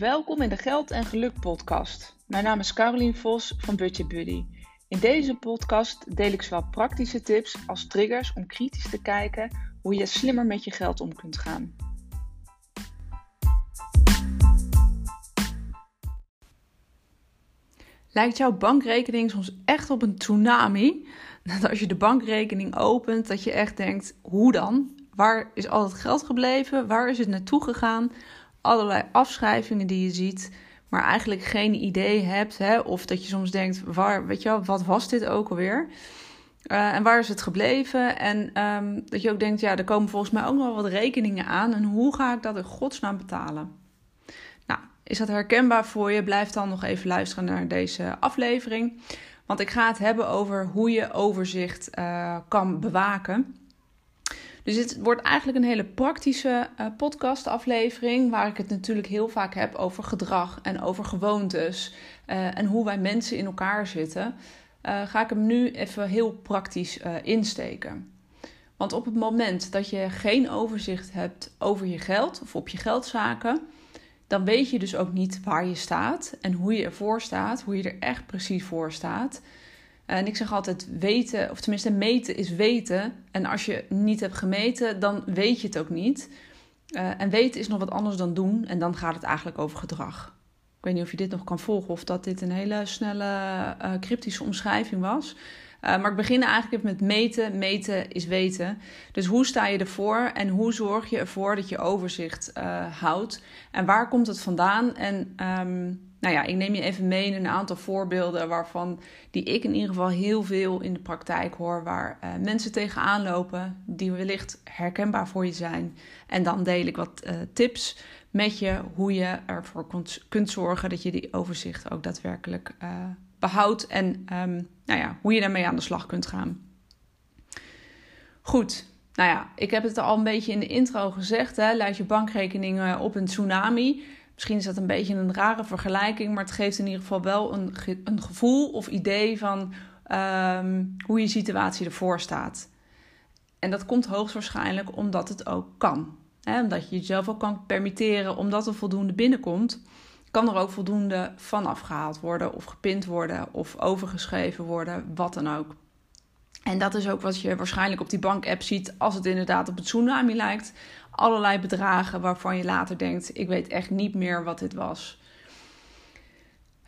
Welkom in de Geld en Geluk podcast. Mijn naam is Carolien Vos van Budget Buddy. In deze podcast deel ik zowel praktische tips als triggers om kritisch te kijken hoe je slimmer met je geld om kunt gaan. Lijkt jouw bankrekening soms echt op een tsunami? Dat als je de bankrekening opent, dat je echt denkt: hoe dan? Waar is al het geld gebleven? Waar is het naartoe gegaan? Allerlei afschrijvingen die je ziet, maar eigenlijk geen idee hebt. Hè? Of dat je soms denkt, waar, weet je wel, wat was dit ook alweer? Uh, en waar is het gebleven? En um, dat je ook denkt, ja, er komen volgens mij ook nog wel wat rekeningen aan. En hoe ga ik dat in godsnaam betalen? Nou, is dat herkenbaar voor je? Blijf dan nog even luisteren naar deze aflevering. Want ik ga het hebben over hoe je overzicht uh, kan bewaken. Dus het wordt eigenlijk een hele praktische uh, podcastaflevering, waar ik het natuurlijk heel vaak heb over gedrag en over gewoontes uh, en hoe wij mensen in elkaar zitten. Uh, ga ik hem nu even heel praktisch insteken. Want op het moment dat je geen overzicht hebt over je geld of op je geldzaken, dan weet je dus ook niet waar je staat en hoe je ervoor staat, hoe je er echt precies voor staat. En ik zeg altijd weten, of tenminste meten is weten. En als je niet hebt gemeten, dan weet je het ook niet. Uh, en weten is nog wat anders dan doen. En dan gaat het eigenlijk over gedrag. Ik weet niet of je dit nog kan volgen of dat dit een hele snelle uh, cryptische omschrijving was. Uh, maar ik begin eigenlijk met meten. Meten is weten. Dus hoe sta je ervoor en hoe zorg je ervoor dat je overzicht houdt? En waar komt het vandaan? En um, nou ja, ik neem je even mee in een aantal voorbeelden waarvan die ik in ieder geval heel veel in de praktijk hoor, waar uh, mensen tegenaan lopen, die wellicht herkenbaar voor je zijn. En dan deel ik wat uh, tips met je hoe je ervoor kunt, zorgen dat je die overzicht ook daadwerkelijk uh, behoudt en um, nou ja, hoe je daarmee aan de slag kunt gaan. Goed, nou ja, ik heb het al een beetje in de intro gezegd. Hè, laat je bankrekening op een tsunami. Misschien is dat een beetje een rare vergelijking, maar het geeft in ieder geval wel een, een gevoel of idee van um, hoe je situatie ervoor staat. En dat komt hoogstwaarschijnlijk omdat het ook kan. Omdat je jezelf ook kan permitteren, omdat er voldoende binnenkomt, kan er ook voldoende van afgehaald worden, of gepind worden, of overgeschreven worden, wat dan ook. En dat is ook wat je waarschijnlijk op die bank-app ziet als het inderdaad op een tsunami lijkt allerlei bedragen waarvan je later denkt: ik weet echt niet meer wat dit was.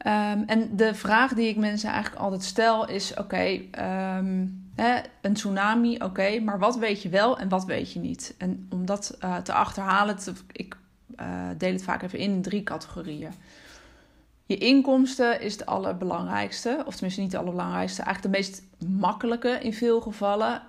Um, en de vraag die ik mensen eigenlijk altijd stel is: oké, okay, um, een tsunami, oké, maar wat weet je wel en wat weet je niet? En om dat uh, te achterhalen, te, ik uh, deel het vaak even in drie categorieën. Je inkomsten is het allerbelangrijkste, of tenminste niet het allerbelangrijkste, eigenlijk de meest makkelijke in veel gevallen.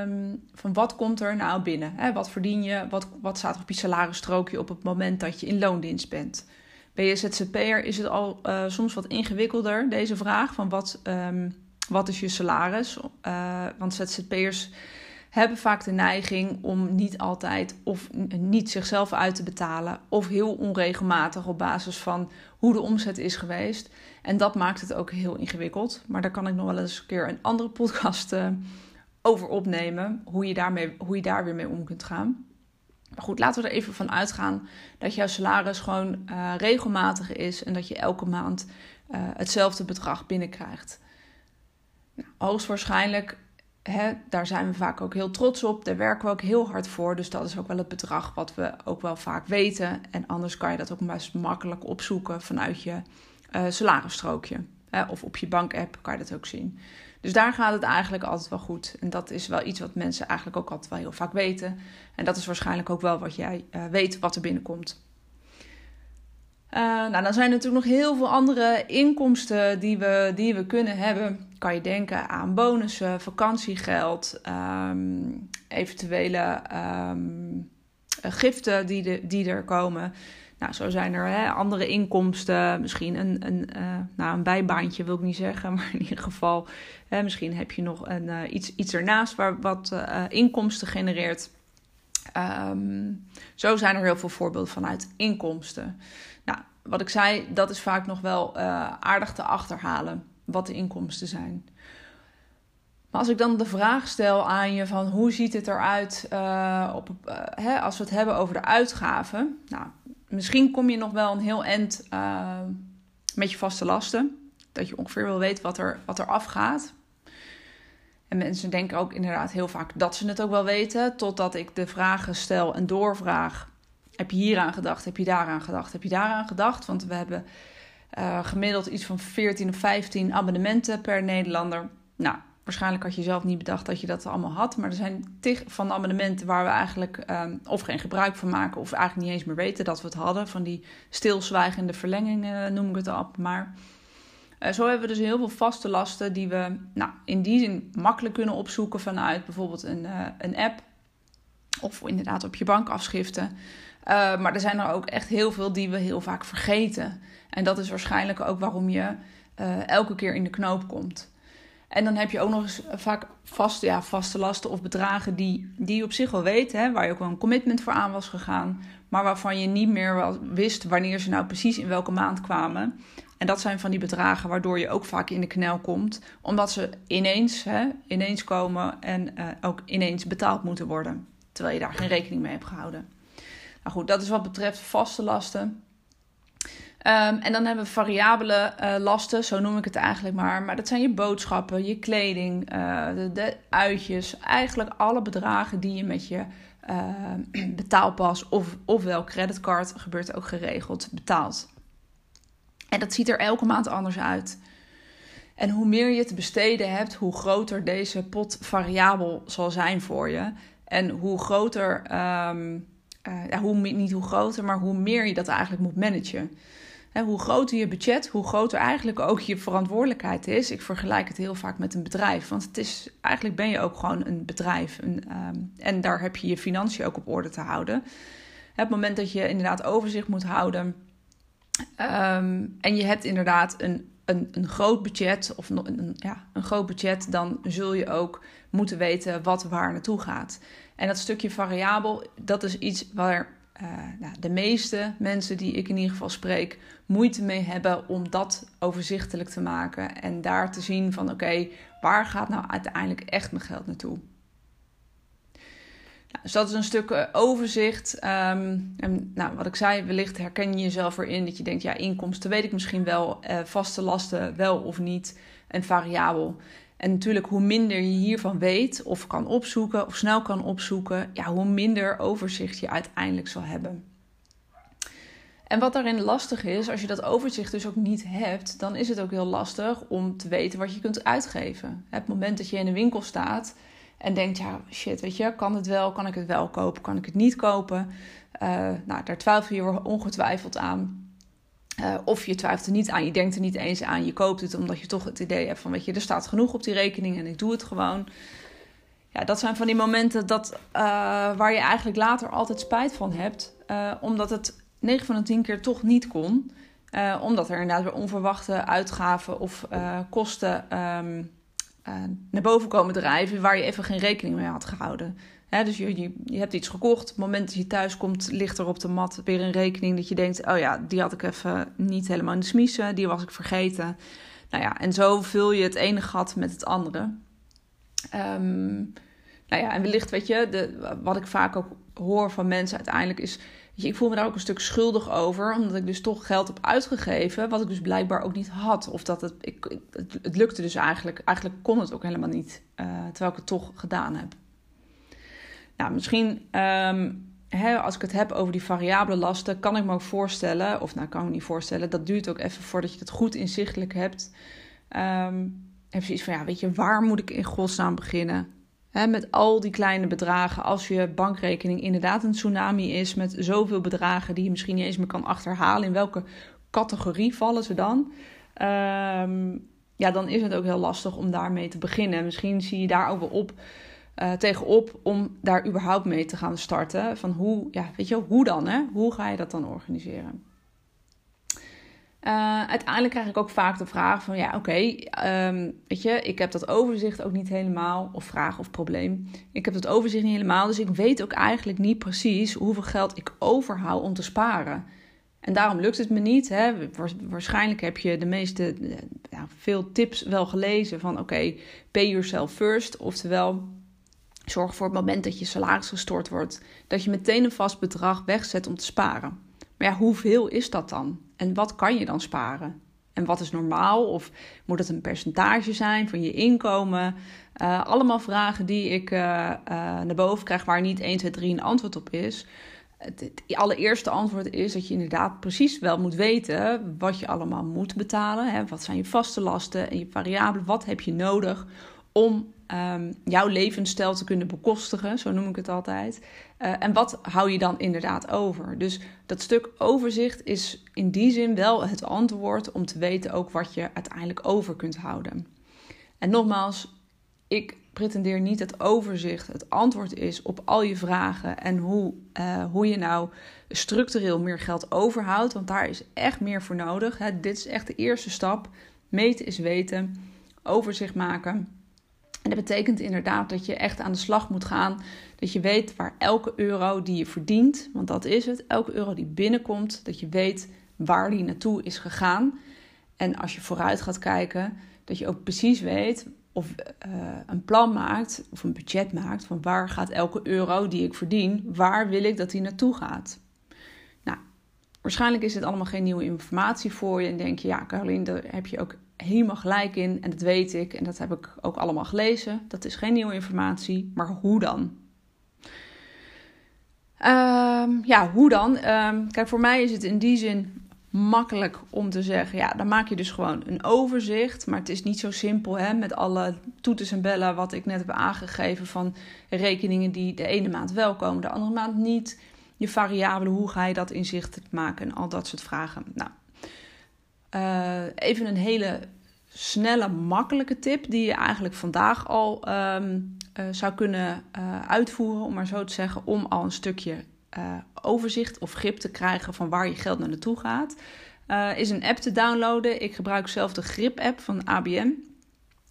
Um, van wat komt er nou binnen? Hè? Wat verdien je? Wat, wat staat er op je salarisstrookje op het moment dat je in loondienst bent? Ben je ZZP'er is het al uh, soms wat ingewikkelder, deze vraag van wat, um, wat is je salaris? Uh, want ZZP'ers hebben vaak de neiging om niet altijd of niet zichzelf uit te betalen of heel onregelmatig op basis van hoe de omzet is geweest. En dat maakt het ook heel ingewikkeld. Maar daar kan ik nog wel eens een keer een andere podcast uh, over opnemen, hoe je, daarmee, hoe je daar weer mee om kunt gaan. Maar goed, laten we er even van uitgaan dat jouw salaris gewoon uh, regelmatig is en dat je elke maand uh, hetzelfde bedrag binnenkrijgt. Nou, hoogstwaarschijnlijk Daar zijn we vaak ook heel trots op. Daar werken we ook heel hard voor. Dus dat is ook wel het bedrag wat we ook wel vaak weten. En anders kan je dat ook best makkelijk opzoeken vanuit je uh, salarisstrookje. Of op je bankapp kan je dat ook zien. Dus daar gaat het eigenlijk altijd wel goed. En dat is wel iets wat mensen eigenlijk ook altijd wel heel vaak weten. En dat is waarschijnlijk ook wel wat jij uh, weet wat er binnenkomt. Uh, nou, dan zijn er natuurlijk nog heel veel andere inkomsten die we, die we kunnen hebben. Kan je denken aan bonussen, vakantiegeld, um, eventuele um, giften die, de, die er komen. Nou, zo zijn er hè, andere inkomsten. Misschien een, een, uh, nou, een bijbaantje wil ik niet zeggen, maar in ieder geval, hè, misschien heb je nog een, uh, iets, iets ernaast waar wat inkomsten genereert. Um, zo zijn er heel veel voorbeelden vanuit inkomsten wat ik zei, dat is vaak nog wel aardig te achterhalen wat de inkomsten zijn. Maar als ik dan de vraag stel aan je van hoe ziet het eruit uh, op, uh, hè, als we het hebben over de uitgaven. Nou, misschien kom je nog wel een heel eind uh, met je vaste lasten. Dat je ongeveer wel weet wat er, wat er afgaat. En mensen denken ook inderdaad heel vaak dat ze het ook wel weten. Totdat ik de vragen stel en doorvraag. Heb je hier aan gedacht? Heb je daaraan gedacht? Heb je daaraan gedacht? Want we hebben uh, gemiddeld iets van 14 of 15 abonnementen per Nederlander. Nou, waarschijnlijk had je zelf niet bedacht dat je dat allemaal had. Maar er zijn tig van abonnementen waar we eigenlijk uh, of geen gebruik van maken. of eigenlijk niet eens meer weten dat we het hadden. Van die stilzwijgende verlengingen noem ik het al maar. Uh, zo hebben we dus heel veel vaste lasten die we nou, in die zin makkelijk kunnen opzoeken vanuit bijvoorbeeld een, uh, een app. Of inderdaad op je bankafschriften. Uh, maar er zijn er ook echt heel veel die we heel vaak vergeten. En dat is waarschijnlijk ook waarom je uh, elke keer in de knoop komt. En dan heb je ook nog eens vaak vast, ja, vaste lasten of bedragen die, die je op zich wel weet, hè, waar je ook wel een commitment voor aan was gegaan, maar waarvan je niet meer wist wanneer ze nou precies in welke maand kwamen. En dat zijn van die bedragen waardoor je ook vaak in de knel komt, omdat ze ineens, hè, ineens komen en ook ineens betaald moeten worden, terwijl je daar geen rekening mee hebt gehouden. Nou goed, dat is wat betreft vaste lasten. Um, en dan hebben we variabele uh, lasten, zo noem ik het eigenlijk maar. Maar dat zijn je boodschappen, je kleding, uh, de, uitjes. Eigenlijk alle bedragen die je met je uh, betaalpas of, ofwel creditcard, gebeurt ook geregeld, betaalt. En dat ziet er elke maand anders uit. En hoe meer je te besteden hebt, hoe groter deze pot variabel zal zijn voor je. En hoe groter, um, ja, hoe, niet hoe groter, maar hoe meer je dat eigenlijk moet managen hoe groter je budget, hoe groter eigenlijk ook je verantwoordelijkheid is. Ik vergelijk het heel vaak met een bedrijf. Want het is, eigenlijk ben je ook gewoon een bedrijf. Een, um, en daar heb je je financiën ook op orde te houden. Op het moment dat je inderdaad overzicht moet houden. Um, en je hebt inderdaad een, een, een groot budget, of een, ja, een groot budget, dan zul je ook moeten weten wat waar naartoe gaat. En dat stukje variabel, dat is iets waar uh, nou, de meeste mensen die ik in ieder geval spreek moeite mee hebben om dat overzichtelijk te maken en daar te zien van oké, waar gaat nou uiteindelijk echt mijn geld naartoe? Nou, dus dat is een stuk uh, overzicht. Um, en nou, wat ik zei, wellicht herken je jezelf erin dat je denkt, ja, inkomsten weet ik misschien wel, uh, vaste lasten wel of niet en variabel. En natuurlijk, hoe minder je hiervan weet of kan opzoeken of snel kan opzoeken, ja, hoe minder overzicht je uiteindelijk zal hebben. En wat daarin lastig is, als je dat overzicht dus ook niet hebt, dan is het ook heel lastig om te weten wat je kunt uitgeven. Het moment dat je in de winkel staat en denkt, ja, shit, weet je, kan het wel, kan ik het wel kopen, kan ik het niet kopen? Uh, nou, daar twijfel je ongetwijfeld aan. Uh, of je twijfelt er niet aan, je denkt er niet eens aan, je koopt het omdat je toch het idee hebt van, weet je, er staat genoeg op die rekening en ik doe het gewoon. Ja, dat zijn van die momenten dat, uh, waar je eigenlijk later altijd spijt van hebt, uh, omdat het 9 van de 10 keer toch niet kon. omdat er inderdaad weer onverwachte uitgaven of kosten um, naar boven komen drijven waar je even geen rekening mee had gehouden dus je, je, hebt iets gekocht. Op het moment dat je thuis komt, ligt er op de mat weer een rekening dat je denkt: oh ja, die had ik even niet helemaal in de smiezen, die was ik vergeten. Nou ja, en zo vul je het ene gat met het andere. Um, nou ja, en wellicht, weet je, de, wat ik vaak ook hoor van mensen uiteindelijk is. Je, ik voel me daar ook een stuk schuldig over, omdat ik dus toch geld heb uitgegeven, wat ik dus blijkbaar ook niet had. Of dat het, ik, het, lukte dus eigenlijk, eigenlijk kon het ook helemaal niet, uh, terwijl ik het toch gedaan heb. Nou, misschien um, hè, als ik het heb over die variabele lasten, kan ik me ook voorstellen, of nou kan ik me niet voorstellen, dat duurt ook even voordat je het goed inzichtelijk hebt. Um, heb je iets van, ja, weet je, waar moet ik in godsnaam beginnen? He, met al die kleine bedragen, als je bankrekening inderdaad een tsunami is met zoveel bedragen die je misschien niet eens meer kan achterhalen, in welke categorie vallen ze dan? Um, ja, dan is het ook heel lastig om daarmee te beginnen. Misschien zie je daar ook wel op uh, tegenop om daar überhaupt mee te gaan starten. Van hoe, ja, weet je, hoe dan? Hè? Hoe ga je dat dan organiseren? Uh, uiteindelijk krijg ik ook vaak de vraag van ja, oké, um, weet je, ik heb dat overzicht ook niet helemaal, of vraag of probleem. Ik heb dat overzicht niet helemaal, dus ik weet ook eigenlijk niet precies hoeveel geld ik overhoud om te sparen. En daarom lukt het me niet. Hè? Waarschijnlijk heb je de meeste, ja, veel tips wel gelezen van oké, pay yourself first. Oftewel, Zorg voor het moment dat je salaris gestort wordt, dat je meteen een vast bedrag wegzet om te sparen. Maar ja, hoeveel is dat dan? En wat kan je dan sparen? En wat is normaal? Of moet het een percentage zijn van je inkomen? Uh, allemaal vragen die ik uh, uh, naar boven krijg waar niet 1, 2, 3 een antwoord op is. Het, het, allereerste antwoord is dat je inderdaad precies wel moet weten wat je allemaal moet betalen. Hè? Wat zijn je vaste lasten en je variabelen? Wat heb je nodig om um, jouw levensstijl te kunnen bekostigen, zo noem ik het altijd. Uh, en wat hou je dan inderdaad over? Dus dat stuk overzicht is in die zin wel het antwoord om te weten ook wat je uiteindelijk over kunt houden. En nogmaals, ik pretendeer niet dat overzicht het antwoord is op al je vragen en hoe, uh, hoe je nou structureel meer geld overhoudt, want daar is echt meer voor nodig. Hè. Dit is echt de eerste stap. Meten is weten, overzicht maken. En dat betekent inderdaad dat je echt aan de slag moet gaan. Dat je weet waar elke euro die je verdient, want dat is het, elke euro die binnenkomt, dat je weet waar die naartoe is gegaan. En als je vooruit gaat kijken, dat je ook precies weet of uh, een plan maakt of een budget maakt van waar gaat elke euro die ik verdien, waar wil ik dat die naartoe gaat. Nou, waarschijnlijk is het allemaal geen nieuwe informatie voor je en denk je, ja, Caroline, daar heb je ook helemaal gelijk in en dat weet ik en dat heb ik ook allemaal gelezen. Dat is geen nieuwe informatie, maar hoe dan? Um, ja, hoe dan? Um, kijk, voor mij is het in die zin makkelijk om te zeggen, ja, dan maak je dus gewoon een overzicht. Maar het is niet zo simpel hè, met alle toeters en bellen wat ik net heb aangegeven van rekeningen die de ene maand wel komen, de andere maand niet. Je variabelen, hoe ga je dat inzichtelijk maken en al dat soort vragen. Nou, uh, even een hele snelle, makkelijke tip die je eigenlijk vandaag al um, uh, zou kunnen uh, uitvoeren, om maar zo te zeggen, om al een stukje overzicht of grip te krijgen van waar je geld naar naartoe gaat. is een app te downloaden. Ik gebruik zelf de Grip-app van ABN.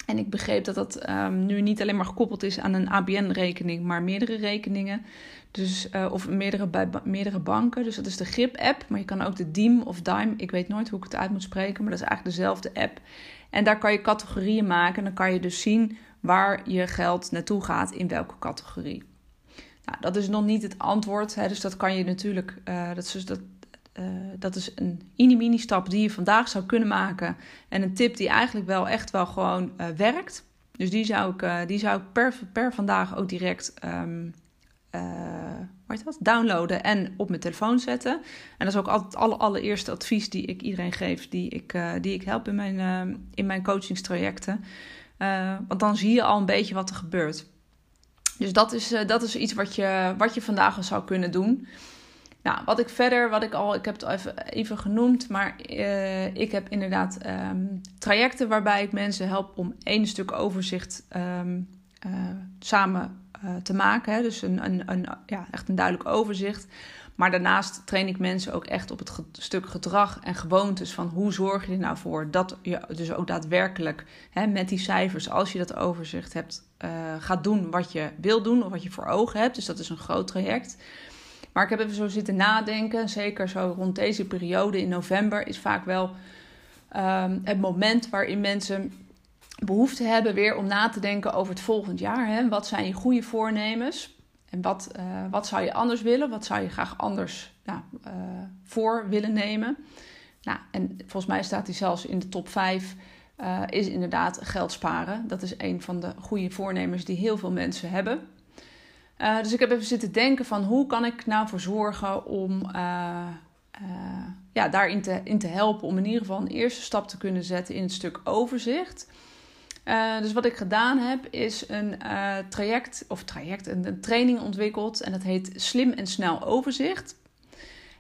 En ik begreep dat dat um, nu niet alleen maar gekoppeld is aan een ABN-rekening, maar meerdere rekeningen. Dus, uh, of meerdere, bij meerdere banken. Dus dat is de Grip-app. Maar je kan ook de Diem of Dime. Ik weet nooit hoe ik het uit moet spreken. Maar dat is eigenlijk dezelfde app. En daar kan je categorieën maken. En dan kan je dus zien waar je geld naartoe gaat. In welke categorie. Nou, dat is nog niet het antwoord. Hè, dus dat kan je natuurlijk. Uh, dat, is dus dat, uh, dat is een mini-mini stap die je vandaag zou kunnen maken. En een tip die eigenlijk wel echt wel gewoon werkt. Dus die zou ik, die zou ik per, per vandaag ook direct. Um, dat? downloaden en op mijn telefoon zetten. En dat is ook altijd het aller, allereerste advies die ik iedereen geef, die ik, die ik help in mijn, in mijn coachingstrajecten. want dan zie je al een beetje wat er gebeurt. Dus dat is, dat is iets wat je, wat je vandaag al zou kunnen doen. Nou, wat ik verder, wat ik al, ik heb het al even, even genoemd, maar ik heb inderdaad um, trajecten waarbij ik mensen help om één stuk overzicht um, samen uh, te maken. Hè? Dus een, een, een, ja, echt een duidelijk overzicht. Maar daarnaast train ik mensen ook echt op het stuk gedrag en gewoontes van hoe zorg je er nou voor dat je dus ook daadwerkelijk hè, met die cijfers, als je dat overzicht hebt, gaat doen wat je wil doen of wat je voor ogen hebt. Dus dat is een groot traject. Maar ik heb even zo zitten nadenken, zeker zo rond deze periode in november is vaak wel um, het moment waarin mensen behoefte hebben weer om na te denken over het volgend jaar. Hè? Wat zijn je goede voornemens? En wat, uh, wat zou je anders willen? Wat zou je graag anders nou, uh, voor willen nemen? Nou, en volgens mij staat hij zelfs in de top 5. Uh, is inderdaad geld sparen. Dat is een van de goede voornemens die heel veel mensen hebben. Dus ik heb even zitten denken van hoe kan ik nou voor zorgen om ja, daarin te, in te helpen. Om in ieder geval een eerste stap te kunnen zetten in het stuk overzicht. Uh, dus wat ik gedaan heb, is een uh, traject, of traject, een, een, training ontwikkeld. En dat heet Slim en Snel Overzicht.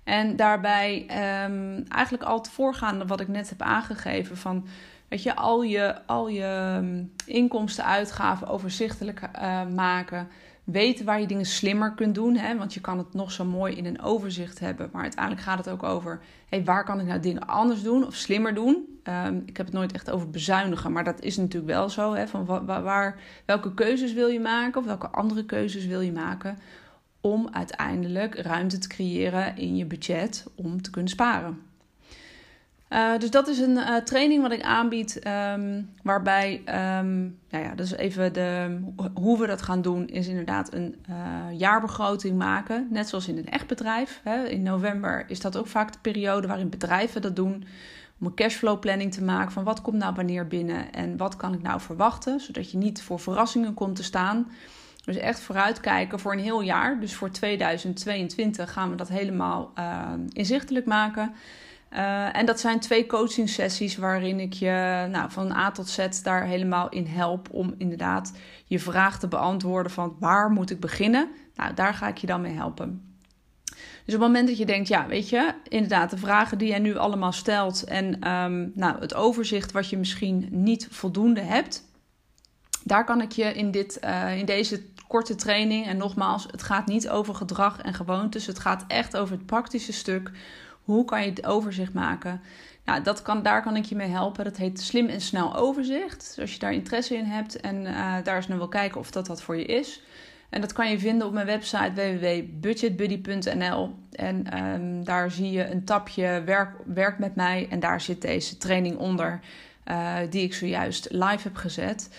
En daarbij um, eigenlijk al het voorgaande wat ik net heb aangegeven van... Weet je, al je, al je um, inkomsten, uitgaven overzichtelijk uh, maken weten waar je dingen slimmer kunt doen. Hè? Want je kan het nog zo mooi in een overzicht hebben. Maar uiteindelijk gaat het ook over: hey, waar kan ik nou dingen anders doen of slimmer doen? Um, ik heb het nooit echt over bezuinigen, maar dat is natuurlijk wel zo. Hè? Van waar, welke keuzes wil je maken of welke andere keuzes wil je maken om uiteindelijk ruimte te creëren in je budget om te kunnen sparen? Uh, dus dat is een uh, training wat ik aanbied, um, waarbij, um, nou ja, dus even de, hoe we dat gaan doen, is inderdaad een uh, jaarbegroting maken. Net zoals in een echt bedrijf. Hè. In november is dat ook vaak de periode waarin bedrijven dat doen. Om een cashflow planning te maken van wat komt nou wanneer binnen en wat kan ik nou verwachten. Zodat je niet voor verrassingen komt te staan. Dus echt vooruitkijken voor een heel jaar. Dus voor 2022 gaan we dat helemaal inzichtelijk maken. Uh, en dat zijn twee coaching sessies waarin ik je nou, van A tot Z daar helemaal in help om inderdaad je vraag te beantwoorden van waar moet ik beginnen? Nou, daar ga ik je dan mee helpen. Dus op het moment dat je denkt, ja, weet je, inderdaad, de vragen die jij nu allemaal stelt en um, nou, het overzicht wat je misschien niet voldoende hebt, daar kan ik je in, dit, uh, in deze korte training, en nogmaals, het gaat niet over gedrag en gewoontes, het gaat echt over het praktische stuk hoe kan je het overzicht maken? Nou, dat kan, daar kan ik je mee helpen. Dat heet Slim en Snel Overzicht. Dus als je daar interesse in hebt en uh, daar eens naar wil kijken of dat wat voor je is. En dat kan je vinden op mijn website www.budgetbuddy.nl. En um, daar zie je een tapje werk, werk met mij. En daar zit deze training onder, uh, die ik zojuist live heb gezet.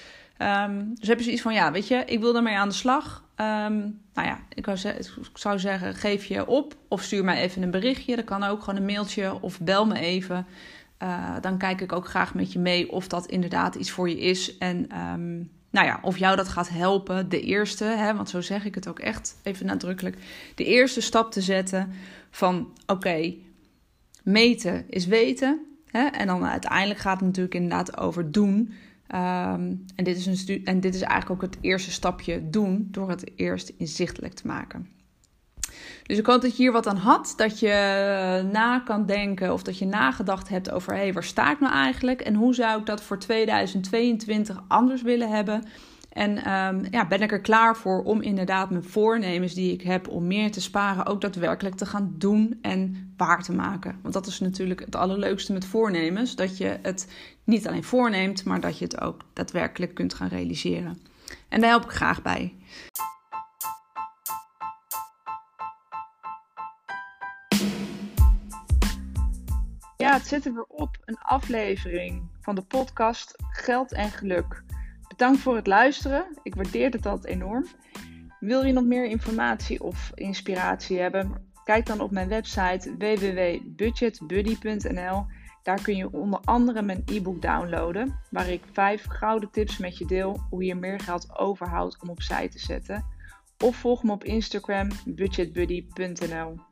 Um, dus heb je zoiets van, ja, weet je, ik wil ermee aan de slag. Um, nou ja, ik, zou zeggen, geef je op of stuur mij even een berichtje. Dat kan ook gewoon een mailtje of bel me even. Uh, dan kijk ik ook graag met je mee of dat inderdaad iets voor je is. En um, nou ja, of jou dat gaat helpen, de eerste, hè, want zo zeg ik het ook echt even nadrukkelijk. De eerste stap te zetten van oké, meten is weten. Hè, en dan uiteindelijk gaat het natuurlijk inderdaad over doen. Um, en, dit is een en dit is eigenlijk ook het eerste stapje doen door het eerst inzichtelijk te maken. Dus ik hoop dat je hier wat aan had, dat je na kan denken of dat je nagedacht hebt over hé, hey, waar sta ik nou eigenlijk en hoe zou ik dat voor 2022 anders willen hebben. En um, ja, ben ik er klaar voor om inderdaad mijn voornemens die ik heb om meer te sparen ook daadwerkelijk te gaan doen en waar te maken. Want dat is natuurlijk het allerleukste met voornemens, dat je het niet alleen voorneemt, maar dat je het ook daadwerkelijk kunt gaan realiseren. En daar help ik graag bij. Ja, het zit er op, een aflevering van de podcast Geld en Geluk. Bedankt voor het luisteren. Ik waardeer het altijd enorm. Wil je nog meer informatie of inspiratie hebben? Kijk dan op mijn website www.budgetbuddy.nl. Daar kun je onder andere mijn e-book downloaden, waar ik vijf gouden tips met je deel hoe je meer geld overhoudt om opzij te zetten. Of volg me op Instagram budgetbuddy.nl.